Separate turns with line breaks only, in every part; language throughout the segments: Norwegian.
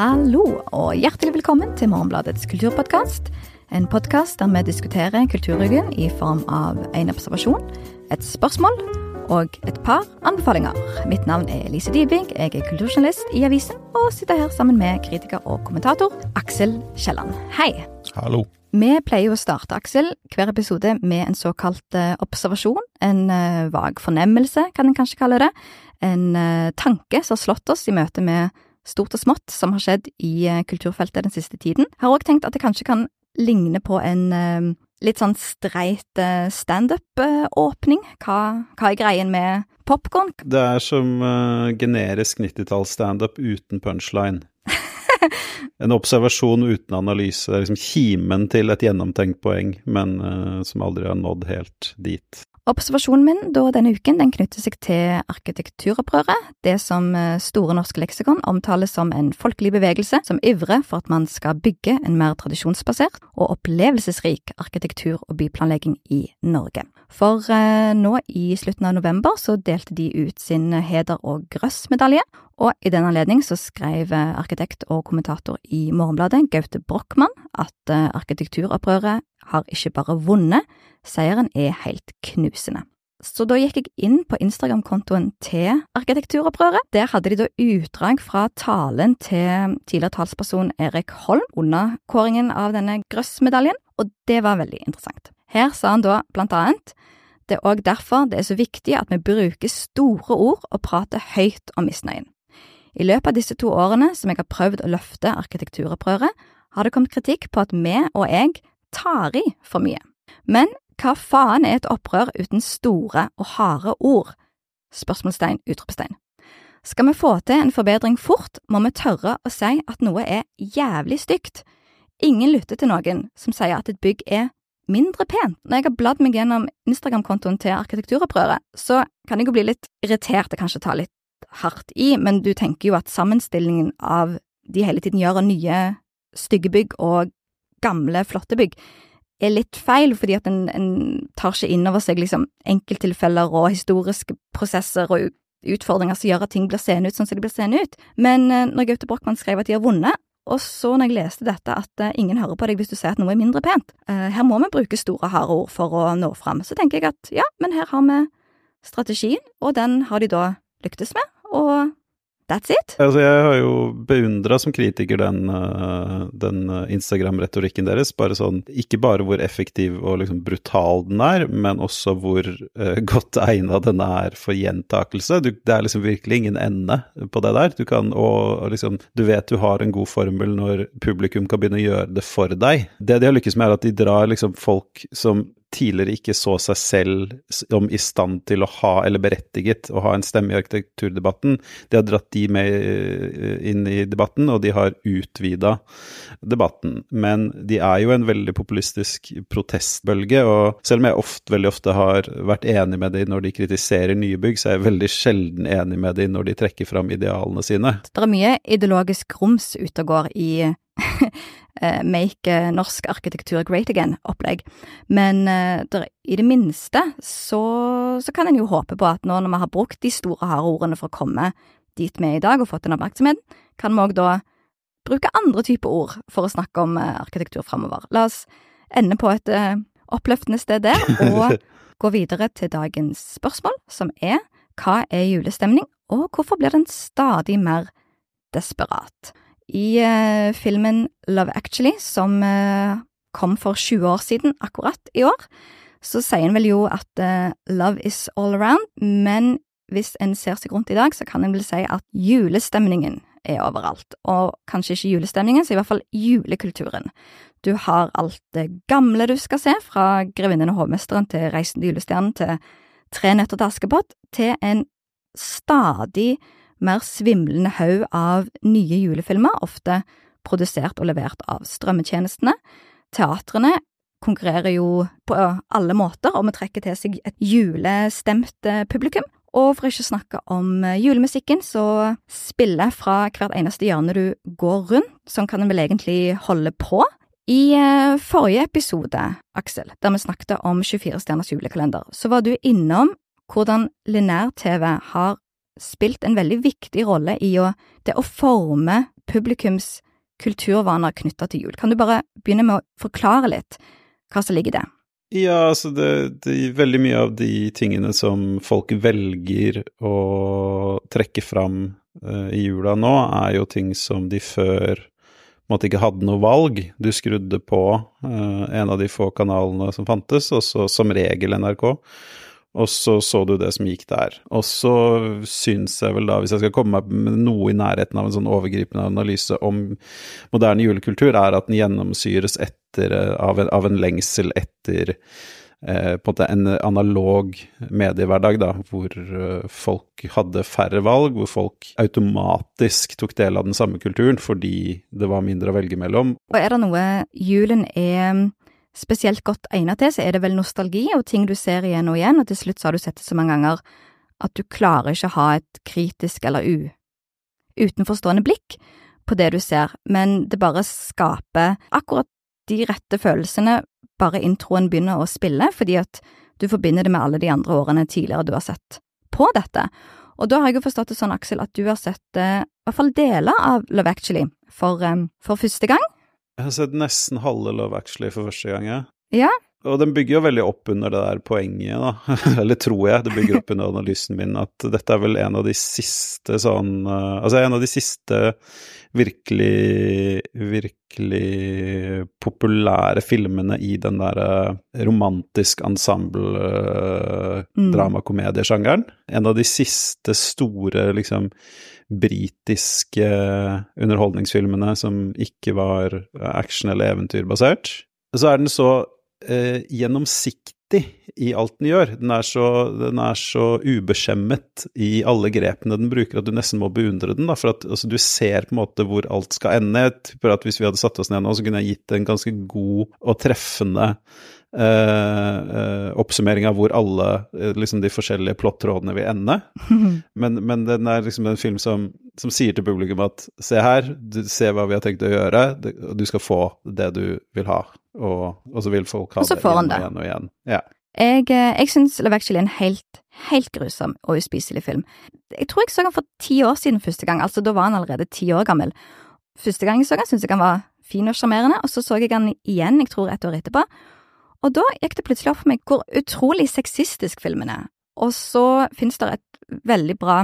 Hallo, og hjertelig velkommen til Morgenbladets kulturpodkast. En podkast der vi diskuterer kulturryggen i form av en observasjon, et spørsmål og et par anbefalinger. Mitt navn er Lise Dybing, jeg er kulturjournalist i avisen, og sitter her sammen med kritiker og kommentator Aksel Kielland. Hei.
Hallo.
Vi pleier å starte, Aksel, hver episode med en såkalt uh, observasjon. En uh, vag fornemmelse, kan en kanskje kalle det. En uh, tanke som har slått oss i møte med stort og smått som har skjedd i kulturfeltet den siste tiden. Jeg har òg tenkt at det kanskje kan ligne på en litt sånn streit standup-åpning. Hva, hva er greien med popkorn?
Det er som uh, generisk 90-talls-standup uten punchline. en observasjon uten analyse. Det er liksom kimen til et gjennomtenkt poeng, men uh, som aldri har nådd helt dit.
Observasjonen min da denne uken den knytter seg til arkitekturopprøret, det som eh, Store norske leksikon omtaler som en folkelig bevegelse som ivrer for at man skal bygge en mer tradisjonsbasert og opplevelsesrik arkitektur og byplanlegging i Norge. For eh, nå i slutten av november så delte de ut sin heder- og grøss-medalje, og i den anledning så skrev eh, arkitekt og kommentator i Morgenbladet, Gaute Brochmann, at eh, arkitekturopprøret har ikke bare vunnet, seieren er helt knusende. Så da gikk jeg inn på Instagram-kontoen til arkitekturopprøret. Der hadde de da utdrag fra talen til tidligere talsperson Erik Holm under kåringen av denne grøssmedaljen, og det var veldig interessant. Her sa han da blant annet det er òg derfor det er så viktig at vi bruker store ord og prater høyt om misnøyen. I løpet av disse to årene som jeg har prøvd å løfte arkitekturopprøret, har det kommet kritikk på at vi og jeg tar i for mye. Men hva faen er et opprør uten store og harde ord? Spørsmålstegn, utropstegn. Skal vi få til en forbedring fort, må vi tørre å si at noe er jævlig stygt. Ingen lytter til noen som sier at et bygg er mindre pent. Når jeg har bladd meg gjennom Instagram-kontoen til arkitekturopprøret, så kan jeg jo bli litt irritert og kanskje ta litt hardt i, men du tenker jo at sammenstillingen av de hele tiden gjør nye stygge bygg og gamle, flotte bygg, er litt feil, fordi at en, en tar ikke inn over seg liksom enkelttilfeller og historiske prosesser og utfordringer som gjør at ting blir seende ut sånn som de blir seende ut. Men eh, når Gaute Brochmann skrev at de har vunnet, og så når jeg leste dette at uh, ingen hører på deg hvis du sier at noe er mindre pent, uh, her må vi bruke store, harde ord for å nå fram, så tenker jeg at ja, men her har vi strategien, og den har de da lyktes med, og that's it.
Altså, jeg har jo beundra som kritiker den, eh, den Instagram-retorikken deres. Bare sånn, ikke bare hvor effektiv og liksom brutal den er, men også hvor uh, godt egna den er for gjentakelse. Du, det er liksom virkelig ingen ende på det der. Du kan, og, og liksom, du vet du har en god formel når publikum kan begynne å gjøre det for deg. Det de har lykkes med, er at de drar liksom folk som tidligere ikke så seg selv som i stand til å ha, eller berettiget, å ha en stemme i arkitekturdebatten. De har dratt de med eh, inn i debatten, og de har utvida debatten. Men de er jo en veldig populistisk protestbølge, og selv om jeg ofte, veldig ofte har vært enig med dem når de kritiserer nye bygg, så er jeg veldig sjelden enig med dem når de trekker fram idealene sine.
Det er mye ideologisk grums ute og går i make eh, norsk arkitektur great again-opplegg. Men eh, der, i det minste så, så kan en jo håpe på at nå når vi har brukt de store, harde ordene for å komme dit vi er i dag og fått den oppmerksomheten, kan vi òg da bruke andre typer ord for å snakke om arkitektur framover. La oss ende på et oppløftende sted der, og gå videre til dagens spørsmål, som er hva er julestemning, og hvorfor blir den stadig mer desperat? I uh, filmen Love Actually, som uh, kom for 20 år siden akkurat i år, så sier en vel jo at uh, love is all around, men hvis en ser seg rundt i dag, så kan en vel si at julestemningen er overalt. Og kanskje ikke julestemningen, så i hvert fall julekulturen. Du har alt det gamle du skal se, fra Grevinnen og hovmesteren til Reisen til julestjernen til Tre nøtter til Askepott, til en stadig mer svimlende haug av nye julefilmer, ofte produsert og levert av strømmetjenestene. Teatrene konkurrerer jo på alle måter om å trekke til seg et julestemt eh, publikum. Og for ikke å snakke om eh, julemusikken, så spiller fra hvert eneste hjørne du går rundt. Sånn kan en vel egentlig holde på. I eh, forrige episode, Aksel, der vi snakket om 24 stjerners julekalender, så var du innom hvordan lineær-TV har spilt en veldig viktig rolle i å, det å forme publikums kulturvaner knytta til jul. Kan du bare begynne med å forklare litt hva som ligger i det?
Ja, altså det, det, veldig mye av de tingene som folk velger å trekke fram uh, i jula nå, er jo ting som de før måtte ikke hadde noe valg. Du skrudde på uh, en av de få kanalene som fantes, og så som regel NRK og så så du det som gikk der. Og så syns jeg vel da, hvis jeg skal komme meg med noe i nærheten av en sånn overgripende analyse om moderne julekultur, er at den gjennomsyres etter, eh, av, en, av en lengsel etter eh, på en måte en analog mediehverdag, da, hvor eh, folk hadde færre valg, hvor folk automatisk tok del av den samme kulturen fordi det var mindre å velge mellom.
Og er det noe julen er spesielt godt egnet til, så er det vel nostalgi og ting du ser igjen og igjen, og til slutt så har du sett det så mange ganger at du klarer ikke å ha et kritisk eller u utenforstående blikk på det du ser, men det bare skaper akkurat de rette følelsene bare introen begynner å spille, fordi at du forbinder det med alle de andre årene tidligere du har sett på dette. Og da har jeg jo forstått det sånn, Aksel, at du har sett eh, i hvert fall deler av Love Actually for, eh, for første gang,
jeg har sett nesten halve Love Actually for første gang, jeg.
Ja.
Og den bygger jo veldig opp under det der poenget, da. Eller tror jeg, det bygger opp under analysen min, at dette er vel en av de siste sånn uh, Altså en av de siste virkelig, virkelig populære filmene i den derre uh, romantisk ensemble uh, mm. En av de siste store, liksom britiske underholdningsfilmene som ikke var action- eller eventyrbasert. Så er den så eh, gjennomsiktig i alt den gjør. Den er, så, den er, så, ubeskjemmet i alle grepene den bruker at du nesten må beundre den. Da, for at altså, du ser på en måte hvor alt skal ende. Jeg at hvis vi hadde satt oss ned nå, så kunne jeg gitt en ganske god og treffende Uh, oppsummering av hvor alle uh, liksom de forskjellige plottrådene vil ende. Men, men, den er liksom en film som, som, sier til publikum at se her, du, se hva vi har tenkt å gjøre, du skal få det du vil ha. Og, og så vil folk ha det igjen og igjen og igjen. Ja.
Jeg, jeg syns Love Actually er en helt, helt grusom og uspiselig film. Jeg tror jeg så den for ti år siden første gang, altså da var han allerede ti år gammel. Første gang jeg så den, syntes jeg han var fin og sjarmerende, og så så jeg han igjen, jeg tror et år etterpå. Og da gikk det plutselig opp for meg hvor utrolig sexistisk filmen er. Og så finnes det et veldig bra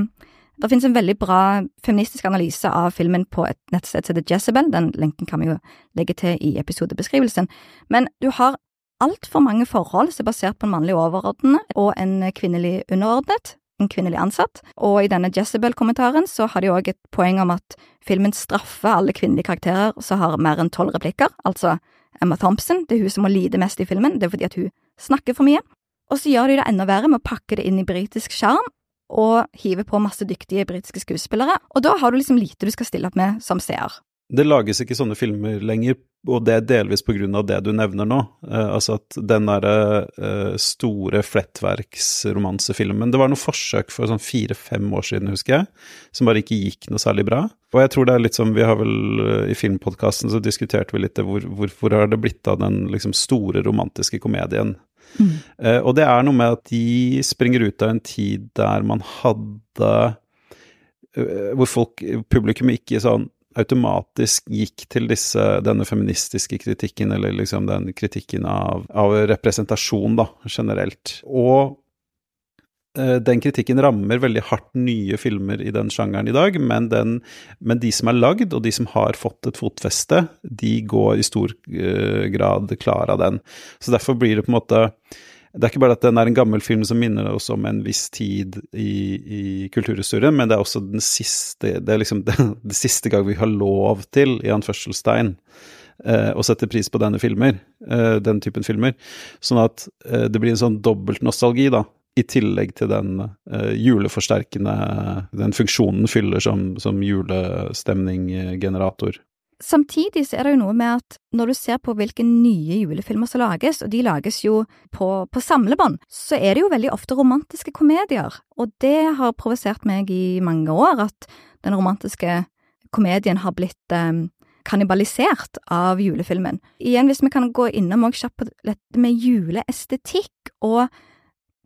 det finnes en veldig bra feministisk analyse av filmen på et nettsted som heter Jezebel, den lenken kan vi jo legge til i episodebeskrivelsen, men du har altfor mange forhold som er basert på en mannlig overordnet og en kvinnelig underordnet, en kvinnelig ansatt, og i denne Jezebel-kommentaren så har de òg et poeng om at filmen straffer alle kvinnelige karakterer som har mer enn tolv replikker, altså Emma Thompson, det er hun som må lide mest i filmen, det er fordi at hun snakker for mye. Og så gjør de det enda verre med å pakke det inn i britisk sjarm, og hive på masse dyktige britiske skuespillere, og da har du liksom lite du skal stille opp med som seer.
Det lages ikke sånne filmer lenger, og det er delvis på grunn av det du nevner nå. Eh, altså at den derre eh, store flettverksromansefilmen Det var noe forsøk for sånn fire-fem år siden, husker jeg, som bare ikke gikk noe særlig bra. Og jeg tror det er litt som Vi har vel eh, i filmpodkasten så diskuterte vi litt det, hvor, hvor, hvor har det blitt av den liksom store romantiske komedien? Mm. Eh, og det er noe med at de springer ut av en tid der man hadde eh, Hvor folk, publikum ikke sånn automatisk gikk til disse, denne feministiske kritikken, eller liksom den kritikken av, av representasjon, da, generelt. Og eh, den kritikken rammer veldig hardt nye filmer i den sjangeren i dag, men, den, men de som er lagd, og de som har fått et fotfeste, de går i stor uh, grad klar av den. Så derfor blir det på en måte det er ikke bare at den er en gammel film som minner oss om en viss tid i, i kulturhistorien, men det er også den siste Det er liksom den, den siste gang vi har lov til, i anførselstegn, eh, å sette pris på denne filmer, eh, den typen filmer. Sånn at eh, det blir en sånn dobbelt nostalgi, da. I tillegg til den uh, juleforsterkende Den funksjonen fyller som, som julestemninggenerator.
Samtidig så er det jo noe med at når du ser på hvilke nye julefilmer som lages, og de lages jo på, på samlebånd, så er det jo veldig ofte romantiske komedier, og det har provosert meg i mange år at den romantiske komedien har blitt eh, kannibalisert av julefilmen. Igjen, hvis vi kan gå innom og kjapt på dette med juleestetikk, og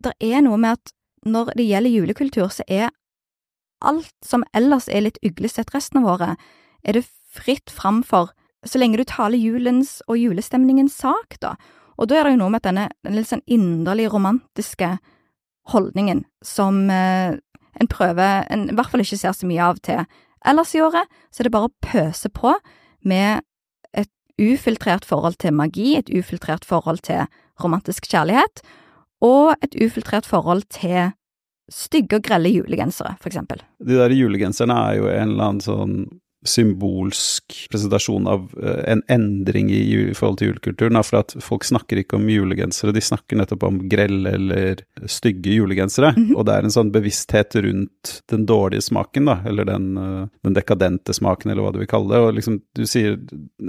det er noe med at når det gjelder julekultur, så er alt som ellers er litt uglesett resten av året, er det fritt fram for, så lenge du taler julens og julestemningens sak, da. Og da er det jo noe med denne, denne litt sånn inderlig romantiske holdningen som eh, en prøver en i hvert fall ikke ser så mye av til ellers i året, så er det bare å pøse på med et ufiltrert forhold til magi, et ufiltrert forhold til romantisk kjærlighet, og et ufiltrert forhold til stygge og grelle julegensere, for eksempel.
De der julegenserne er jo en eller annen sånn symbolsk presentasjon av uh, en endring i, i, forhold til julekulturen. For at folk snakker ikke om julegensere, de snakker nettopp om grelle eller stygge julegensere. Mm -hmm. Og det er en sånn bevissthet rundt den dårlige smaken, da, eller den, uh, den dekadente smaken, eller hva du vil kalle det. Og liksom, du sier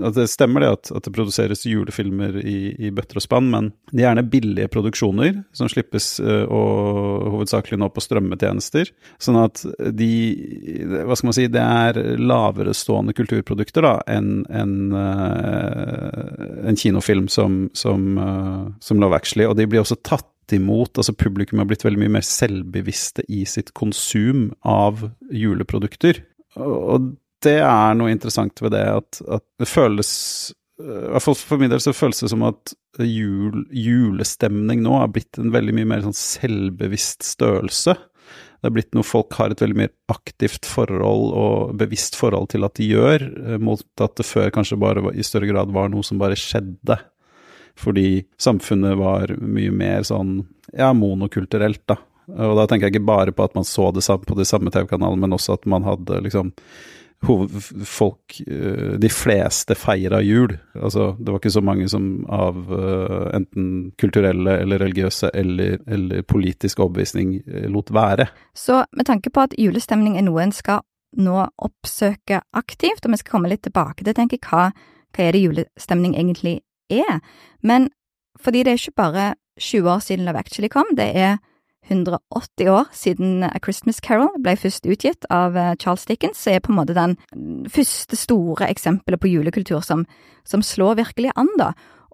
at det stemmer det at, at det produseres julefilmer i, i, bøtter og spann, men det er gjerne billige produksjoner som slippes, uh, og hovedsakelig nå på strømmetjenester. Sånn at de, hva skal man si, det er lave stående kulturprodukter da, enn en, uh, en, kinofilm som, som, uh, som Love Actually. Og de blir også tatt imot, altså Publikum har blitt veldig mye mer selvbevisste i sitt konsum av juleprodukter. Og det er noe interessant ved det, at, at det føles fall for min del så føles det som at jul, julestemning nå har blitt en veldig mye mer sånn selvbevisst størrelse. Det er blitt noe folk har et veldig mer aktivt forhold og bevisst forhold til at de gjør, eh, mot at det før kanskje bare i større grad var noe som bare skjedde. Fordi samfunnet var mye mer sånn, ja, monokulturelt, da. Og da tenker jeg ikke bare på at man så det samme på de samme TV-kanalene, men også at man hadde liksom folk eh, De fleste feira jul. Altså, det var ikke så mange som av uh, enten kulturelle eller religiøse eller, eller politisk overbevisning eh, lot være.
Så med tanke på at julestemning er noe en skal nå oppsøke aktivt, og vi skal komme litt tilbake til tenker hva, hva er det julestemning egentlig er, men fordi det er ikke bare 20 år siden Love Actually kom, det er 180 år siden A Christmas Carol ble først utgitt av eh, Charles Dickens, så er på en måte den første store eksempelet på julekultur som, som slår virkelig an, da.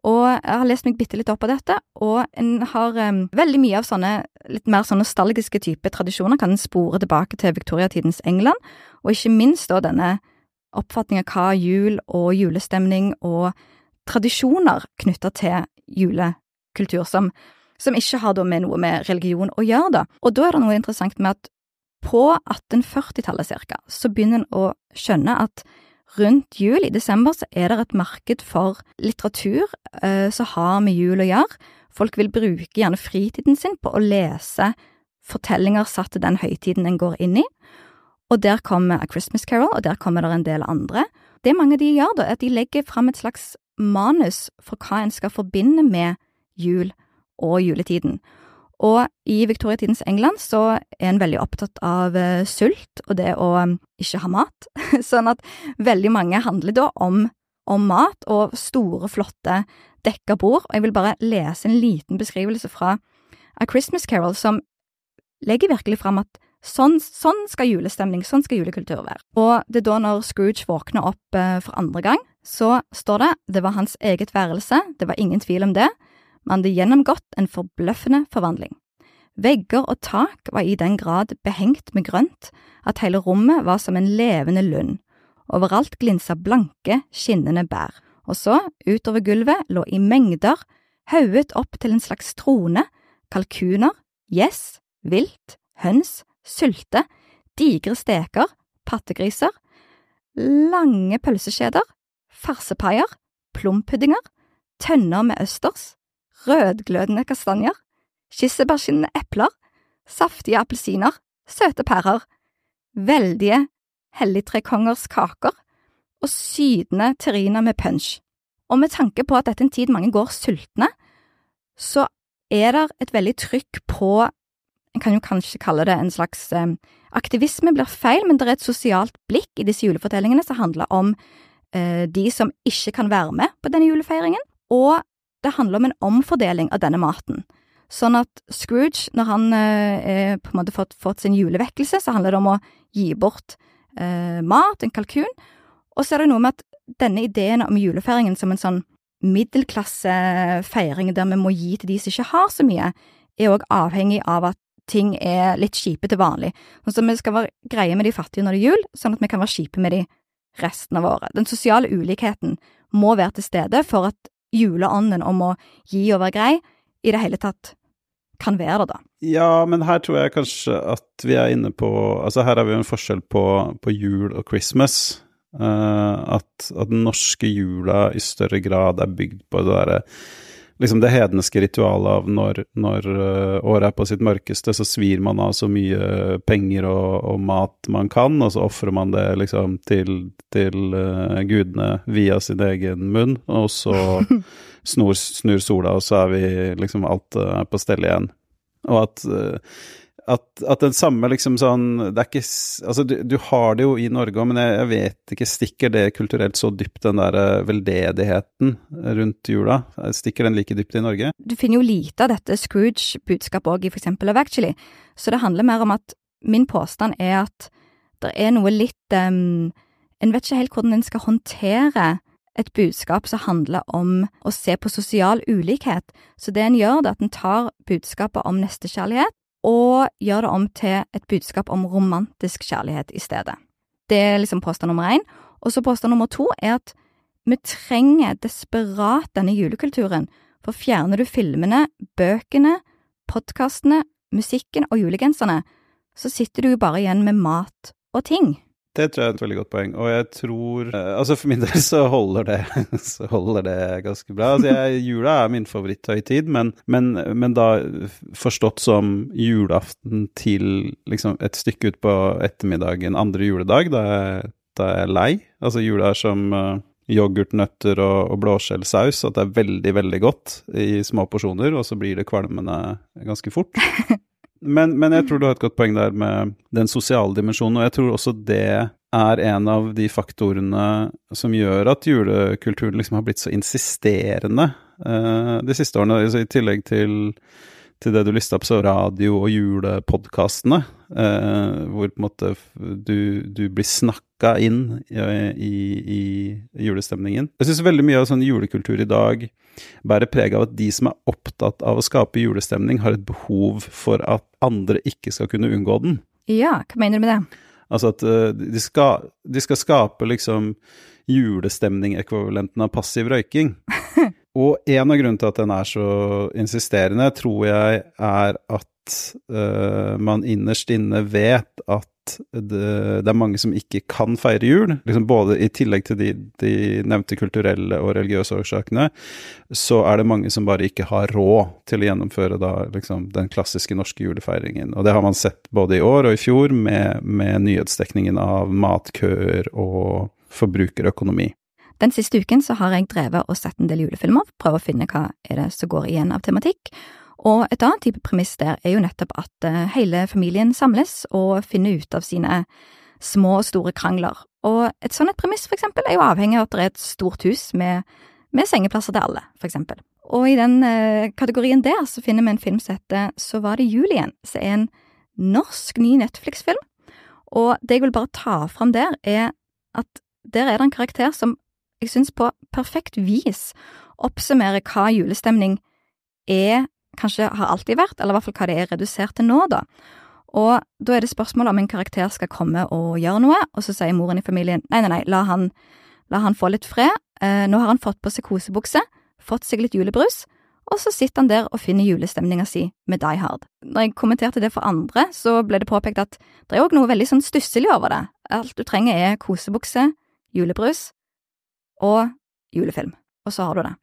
Og jeg har lest meg bitte litt opp på dette, og en har um, veldig mye av sånne litt mer sånn nostalgiske type tradisjoner kan en spore tilbake til viktoriatidens England, og ikke minst da denne oppfatningen av hva jul og julestemning og tradisjoner knytta til julekultur som som ikke har med noe med religion å gjøre, da. Og da er det noe interessant med at på 1840-tallet cirka, så begynner en å skjønne at rundt jul, i desember, så er det et marked for litteratur eh, som har med jul å gjøre. Folk vil bruke gjerne fritiden sin på å lese fortellinger satt til den høytiden en går inn i. Og der kommer A Christmas Carol, og der kommer det en del andre. Det mange de gjør, da, er at de legger fram et slags manus for hva en skal forbinde med jul og juletiden. Og i viktoriatidens England så er en veldig opptatt av uh, sult og det å um, ikke ha mat, sånn at veldig mange handler da om, om mat og store, flotte dekka bord, og jeg vil bare lese en liten beskrivelse fra A Christmas Carol som legger virkelig fram at sånn, sånn skal julestemning, sånn skal julekultur være. Og det er da når Scrooge våkner opp uh, for andre gang, så står det det var hans eget værelse, det var ingen tvil om det, man hadde gjennomgått en forbløffende forvandling. Vegger og tak var i den grad behengt med grønt at hele rommet var som en levende lund. Overalt glinsa blanke, skinnende bær, og så, utover gulvet, lå i mengder, hauget opp til en slags trone, kalkuner, gjess, vilt, høns, sylte, digre steker, pattegriser, lange pølseskjeder, farsepaier, plompuddinger, tønner med østers, rødglødende kastanjer, kirsebærskinnende epler, saftige appelsiner, søte pærer, veldige helligtrekongers kaker og sydende terriner med punch. Og med tanke på at dette er en tid mange går sultne, så er det et veldig trykk på en kan jo kanskje kalle det en slags eh, aktivisme, blir feil, men det er et sosialt blikk i disse julefortellingene som handler om eh, de som ikke kan være med på denne julefeiringen, og det handler om en omfordeling av denne maten. Sånn at Scrooge, når han eh, på en måte fått, fått, sin julevekkelse, så handler det om å gi bort eh, mat, en kalkun, og så er det noe med at denne ideen om julefeiringen som en sånn middelklassefeiring der vi må gi til de som ikke har så mye, er òg avhengig av at ting er litt kjipe til vanlig. Sånn at vi skal være greie med de fattige når det er jul, sånn at vi kan være kjipe med de resten av året. Den sosiale ulikheten må være til stede for at juleånden om å gi og være grei i det hele tatt kan være det, da.
Ja, men her tror jeg kanskje at vi er inne på Altså, her har vi jo en forskjell på, på jul og Christmas. Uh, at, at, den norske jula i større grad er bygd på det derre liksom det hedenske ritualet av når, når uh, året er på sitt mørkeste, så svir man av så mye penger og, og mat man kan, og så ofrer man det liksom til, til uh, gudene via sin egen munn, og så snur, snur sola, og så er vi liksom alt uh, på stell igjen. Og at at, at, den samme liksom sånn Det er ikke Altså, du, du har det jo i Norge òg, men jeg, jeg, vet ikke Stikker det kulturelt så dypt, den der eh, veldedigheten rundt jula? Stikker den like dypt i Norge?
Du finner jo lite av dette Scrooge-budskapet òg i for eksempel Love Actually, så det handler mer om at min påstand er at det er noe litt um, En vet ikke helt hvordan en skal håndtere et budskap som handler om å se på sosial ulikhet. Så det en gjør, er at en tar budskapet om nestekjærlighet, og gjør det om til et budskap om romantisk kjærlighet i stedet. Det er liksom påstand nummer én. Og så påstand nummer to er at vi trenger desperat denne julekulturen, for fjerner du filmene, bøkene, podkastene, musikken og julegenserne, så sitter du jo bare igjen med mat og ting.
Det tror jeg er et veldig godt poeng, og jeg tror eh, Altså for min del så holder det, så holder det ganske bra. Altså jeg, jula er min favoritthøytid, men, men, men, da forstått som julaften til liksom et stykke utpå ettermiddagen andre juledag, da er, da jeg lei. Altså jula er som yoghurtnøtter og, og blåskjellsaus, at det er veldig, veldig godt i små porsjoner, og så blir det kvalmende ganske fort. Men, men, jeg tror du har et godt poeng der med den sosiale dimensjonen, og jeg tror også det er en av de faktorene som gjør at julekulturen liksom har blitt så insisterende uh, de siste årene. Altså, I tillegg til, til, det du lista opp, så radio- og julepodkastene, hvor på en måte du, du blir snakka inn i, i, i, julestemningen. Jeg syns veldig mye av sånn julekultur i dag bærer preg av at de som er opptatt av å skape julestemning, har et behov for at andre ikke skal kunne unngå den.
Ja, hva mener du med det?
Altså at uh, de, skal, de, skal, skape liksom julestemning-ekvivalenten av passiv røyking. Og en av grunnene til at den er så insisterende, tror jeg er at uh, man innerst inne vet at det, det, er mange som ikke kan feire jul. Liksom både I tillegg til de, de, nevnte kulturelle og religiøse årsakene, så er det mange som bare ikke har råd til å gjennomføre da, liksom, den klassiske norske julefeiringen. Og det har man sett både i år og i fjor med, med nyhetsdekningen av matkøer og forbrukerøkonomi.
Den siste uken så har jeg drevet og sett en del julefilmer, prøve å finne hva er det som går igjen av tematikk. Og et annet type premiss der er jo nettopp at eh, hele familien samles og finner ut av sine små og store krangler. Og et sånt et premiss, for eksempel, er jo avhengig av at det er et stort hus med, med sengeplasser til alle, for eksempel. Og i den eh, kategorien der så finner vi en film som heter Så var det jul igjen, som er en norsk ny Netflix-film. Og det jeg vil bare ta fram der, er at der er det en karakter som jeg syns på perfekt vis oppsummerer hva julestemning er kanskje har alltid vært, eller i hvert fall hva det er redusert til nå, da. Og da er det spørsmål om en karakter skal komme og gjøre noe, og så sier moren i familien nei, nei, nei, la han, la han få litt fred, eh, nå har han fått på seg kosebukse, fått seg litt julebrus, og så sitter han der og finner julestemninga si med Die Hard. Når jeg kommenterte det for andre, så ble det påpekt at det er òg noe veldig sånn stusslig over det. Alt du trenger er kosebukse, julebrus og julefilm og så har du det.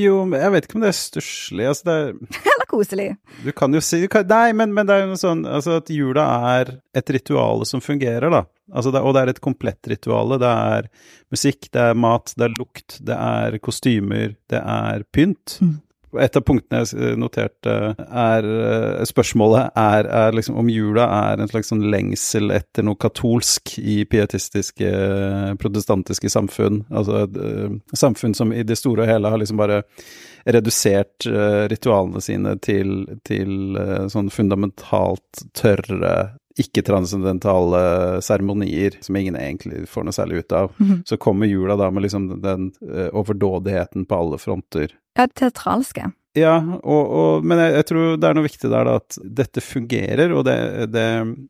Jo, jeg vet ikke om det er stusslig. Altså, det er
Eller koselig.
Du kan jo si kan, Nei, men, men, det er jo noe sånn altså, at jula er et ritual som fungerer, da. Altså, det, og det er et komplett ritual. Det er musikk, det er mat, det er lukt, det er kostymer, det er pynt. Mm. Et av punktene jeg noterte, er eh, spørsmålet er, er liksom om jula er en slags sånn lengsel etter noe katolsk i pietistiske, protestantiske samfunn. Altså samfunn som i det store og hele har liksom bare redusert ritualene sine til, til sånn fundamentalt tørre ikke-transcendentale seremonier som ingen egentlig får noe særlig ut av. Mm -hmm. Så kommer jula da med liksom den overdådigheten på alle fronter.
Ja, det teatralske.
Ja, og, og, men jeg, jeg, tror det er noe viktig der da, at dette fungerer, og det, det,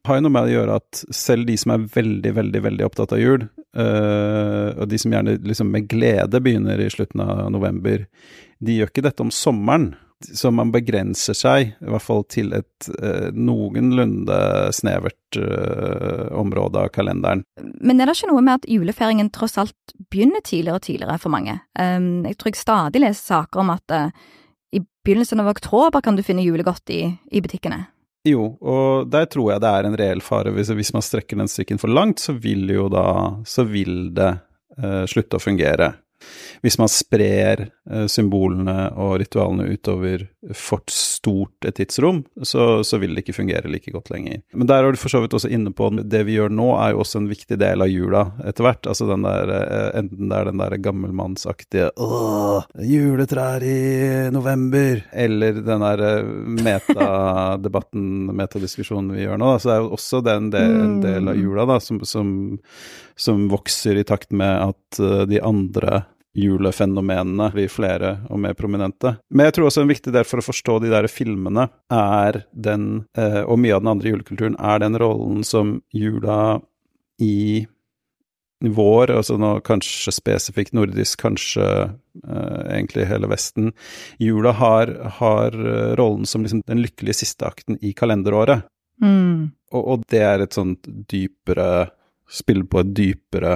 har jo noe med å gjøre at selv de som er veldig, veldig veldig opptatt av jul, øh, og de som gjerne liksom med glede begynner i slutten av november, de gjør ikke dette om sommeren. Så man begrenser seg, i hvert fall til et eh, noenlunde snevert eh, område av kalenderen.
Men er det ikke noe med at julefeiringen tross alt begynner tidligere og tidligere for mange? Um, jeg tror jeg stadig leser saker om at i begynnelsen av oktober kan du finne julegodt i, i butikkene.
Jo, og der tror jeg det er en reell fare. Hvis, hvis man strekker den strikken for langt, så vil jo da Så vil det eh, slutte å fungere. Hvis man sprer eh, symbolene og ritualene utover for stort et tidsrom, så, så, vil det ikke fungere like godt lenger. Men der er du for så vidt også inne på det vi gjør nå, er jo også en viktig del av jula etter hvert. Altså den der, eh, enten det er den der gammelmannsaktige åh, juletrær i november, eller den der eh, metadebatten, metadiskusjonen vi gjør nå, da. Så det er jo også den del, en del av mm. jula da, som, som, som vokser i takt med at de andre julefenomenene blir flere og mer prominente. Men jeg tror også en viktig del for å forstå de der filmene er den, eh, og mye av den andre julekulturen, er den rollen som jula i vår, altså nå kanskje spesifikt nordisk, kanskje eh, egentlig hele Vesten Jula har, har eh, rollen som liksom den lykkelige siste akten i kalenderåret. Mm. Og, og, det er et sånt dypere Spille på et dypere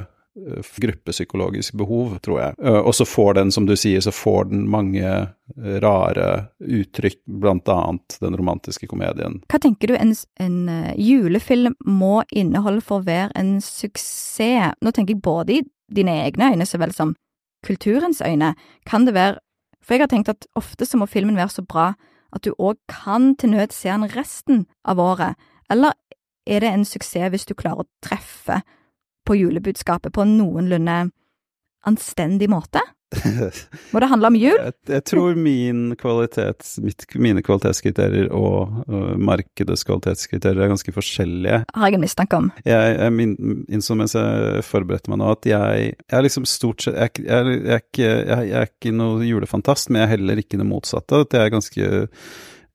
gruppepsykologisk behov, tror jeg. Eh, og så får den, som du sier, så får den mange eh, rare uttrykk, annet den romantiske komedien.
Hva tenker du en, en julefilm må inneholde for å være en suksess? Nå tenker jeg både i dine egne øyne så vel som kulturens øyne. Kan det være For jeg har tenkt at ofte så må filmen være så bra at du òg kan til nød se den resten av året. Eller er det en suksess hvis du klarer å treffe på julebudskapet på en noenlunde anstendig måte? Må det handle om jul?
Jeg, jeg tror min kvalitet, mitt, mine kvalitetskriterier og, uh, markedets kvalitetskriterier er ganske forskjellige.
Har jeg en mistanke om.
Jeg, jeg innså mens jeg forberedte meg nå at jeg, jeg er liksom stort sett jeg, jeg, er ikke, jeg, er ikke noe julefantast, men jeg er heller ikke det motsatte. At jeg er ganske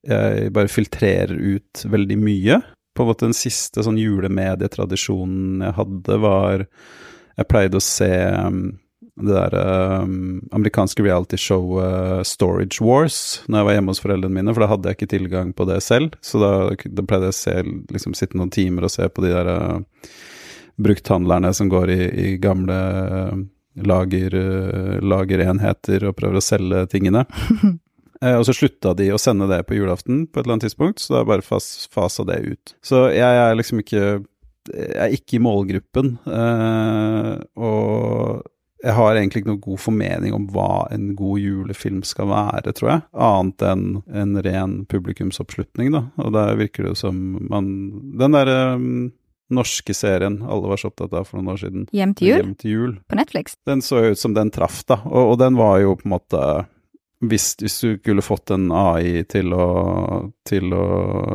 Jeg bare filtrerer ut veldig mye på en måte den siste sånn julemedietradisjonen jeg hadde, var Jeg pleide å se um, det der um, amerikanske realityshowet uh, Storage Wars når jeg var hjemme hos foreldrene mine, for da hadde jeg ikke tilgang på det selv. Så da, da pleide jeg å se, liksom, sitte noen timer og se på de der uh, brukthandlerne som går i, i gamle uh, lager, uh, lagerenheter og prøver å selge tingene. Eh, og så slutta de å sende det på julaften på et eller annet tidspunkt, så da bare fas, fasa det ut. Så jeg er liksom ikke Jeg er ikke i målgruppen. Eh, og jeg har egentlig ikke noe god formening om hva en god julefilm skal være, tror jeg. Annet enn en ren publikumsoppslutning, da. Og der virker det som man Den derre um, norske serien alle var så opptatt av for noen år siden.
Hjem til jul?
Hjem til jul.
På Netflix?
Den så ut som den traff, da. Og, og den var jo på en måte hvis, hvis, du skulle fått en AI til å, til å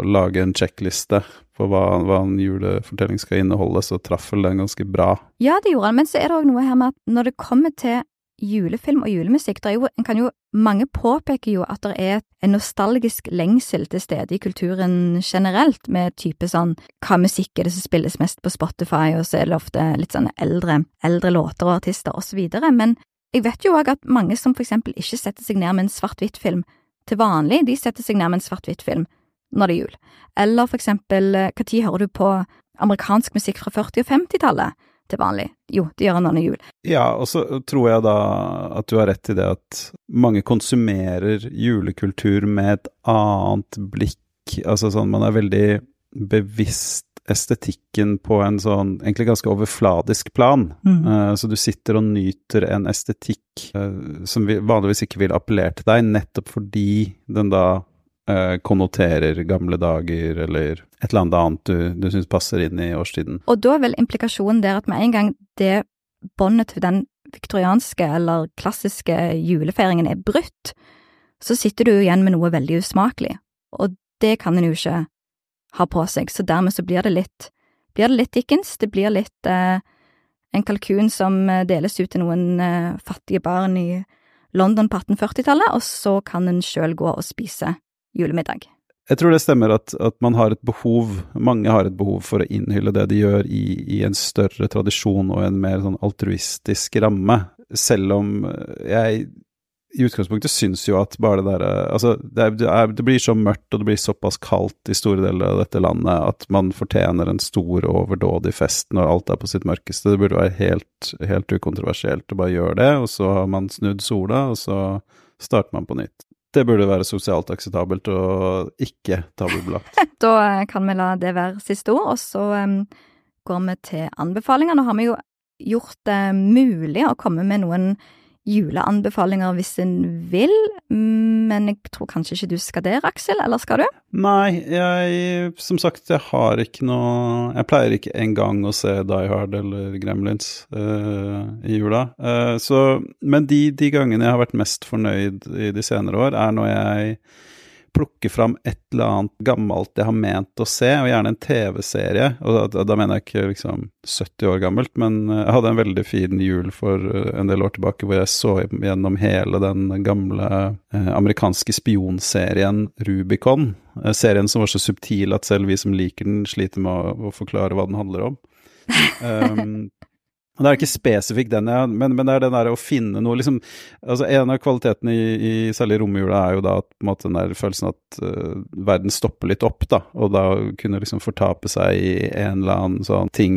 lage en sjekkliste på hva, hva, en julefortelling skal inneholde, så traff vel den ganske bra.
Ja, det gjorde han, men så er det òg noe her med at når det kommer til julefilm og julemusikk, jo, jo, mange påpeker jo at det er en nostalgisk lengsel til stede i kulturen generelt, med type sånn hva musikk er det som spilles mest på Spotify, og så er det ofte litt sånn eldre, eldre låter og artister videre, men jeg vet jo òg at mange som for eksempel ikke setter seg ned med en svart-hvitt-film til vanlig, de setter seg ned med en svart-hvitt-film når det er jul. Eller for eksempel, når tid hører du på amerikansk musikk fra 40- og 50-tallet til vanlig? Jo, det gjør en annen jul.
Ja, og så tror jeg da at du har rett i det at mange konsumerer julekultur med et annet blikk, altså sånn man er veldig bevisst estetikken på en sånn egentlig ganske overfladisk plan. Mm. Uh, så du sitter og nyter en estetikk uh, som vi vanligvis ikke vil appellere til deg, nettopp fordi den da uh, konnoterer gamle dager eller et eller annet annet du, du syns passer inn i årstiden.
Og da er vel implikasjonen der at med en gang det båndet til den viktorianske eller klassiske julefeiringen er brutt, så sitter du igjen med noe veldig usmakelig, og det kan en jo ikke har på seg, så dermed så blir det litt, blir det litt Dickens, det blir litt eh, en kalkun som eh, deles ut til noen eh, fattige barn i London på 1840-tallet, og så kan en sjøl gå og spise julemiddag.
Jeg tror det stemmer at, at, man har et behov, mange har et behov for å innhylle det de gjør i, i en større tradisjon og en mer sånn altruistisk ramme. Selv om jeg i utgangspunktet syns jo at bare det derre Altså, det, er, det, blir så mørkt og det blir såpass kaldt i store deler av dette landet at man fortjener en stor, overdådig fest når alt er på sitt mørkeste. Det burde være helt, helt ukontroversielt å bare gjøre det, og så har man snudd sola, og så starter man på nytt. Det burde være sosialt akseptabelt og ikke tabubelagt.
da kan vi la det være siste ord, og så um, går vi til anbefalinger. Nå har vi jo gjort det mulig å komme med noen juleanbefalinger hvis en vil, men jeg tror kanskje ikke du skal det, Aksel, eller skal du?
Nei, jeg som sagt, jeg har ikke noe Jeg pleier ikke engang å se Die Hard eller Gremlins uh, i jula. Uh, så, men de, de gangene jeg har vært mest fornøyd i de senere år, er når jeg plukke fram et eller annet gammelt jeg har ment å se, og gjerne en TV-serie. Og da, da, mener jeg ikke liksom 70 år gammelt, men eh, jeg hadde en veldig fin jul for eh, en del år tilbake hvor jeg så gjennom hele den gamle eh, amerikanske spionserien Rubicon. Eh, serien som var så subtil at selv vi som liker den, sliter med å, å forklare hva den handler om. Um, Det er ikke spesifikt den, jeg, men, men, det er den der å finne noe liksom, altså En av kvalitetene i, i særlig romjula er jo da at måte, den der følelsen at uh, verden stopper litt opp, da, og da kunne liksom fortape seg i en eller annen sånn ting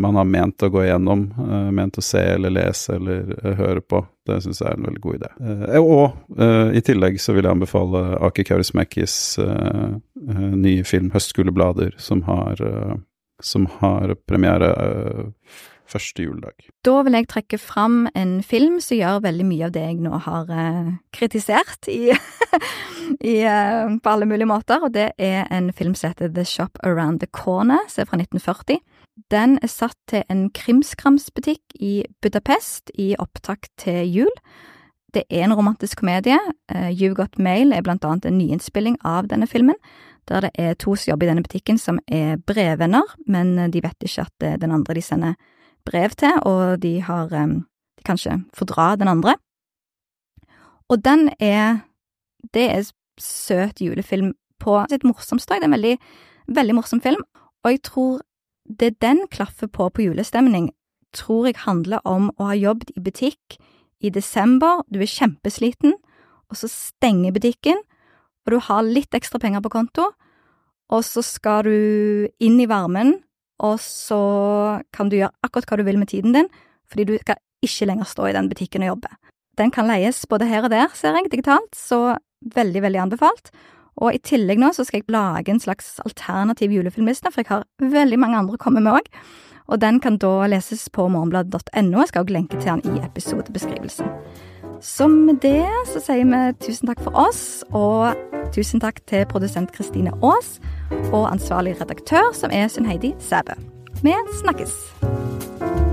man har ment å gå igjennom, uh, ment å se eller lese eller uh, høre på. Det syns jeg er en veldig god idé. og i tillegg så vil jeg anbefale Aki Kaurismäkis nye film 'Høstgule som har, som har premiere første juledag.
Da vil jeg trekke fram en film som gjør veldig mye av det jeg nå har uh, kritisert i, i, uh, på alle mulige måter, og det er en film som heter The Shop Around the Corner, som er fra 1940. Den er satt til en krimskramsbutikk i Budapest i opptak til jul. Det er en romantisk komedie. Uh, You Got Mail er blant annet en nyinnspilling av denne filmen, der det er to som jobber i denne butikken som er brevvenner, men de vet ikke at den andre de sender brev til, og de har De kanskje fordra den andre. Og den er Det er søt julefilm på sitt morsomste. Det er en veldig, veldig morsom film, og jeg tror det den klaffer på på julestemning, tror jeg handler om å ha jobbet i butikk i desember, du er kjempesliten, og så stenger butikken, og du har litt ekstra penger på konto, og så skal du inn i varmen og så kan du gjøre akkurat hva du vil med tiden din, fordi du skal ikke lenger stå i den butikken og jobbe. Den kan leies både her og der, ser jeg, digitalt, så veldig, veldig anbefalt. Og i tillegg nå så skal jeg lage en slags alternativ julefilmliste, for jeg har veldig mange andre å komme med òg. Og den kan da leses på morgenbladet.no. Jeg skal også lenke til den i episodebeskrivelsen. Så med det så sier vi tusen takk for oss, og tusen takk til produsent Kristine Aas og ansvarlig redaktør, som er Sunn Heidi Sæbø. Vi snakkes!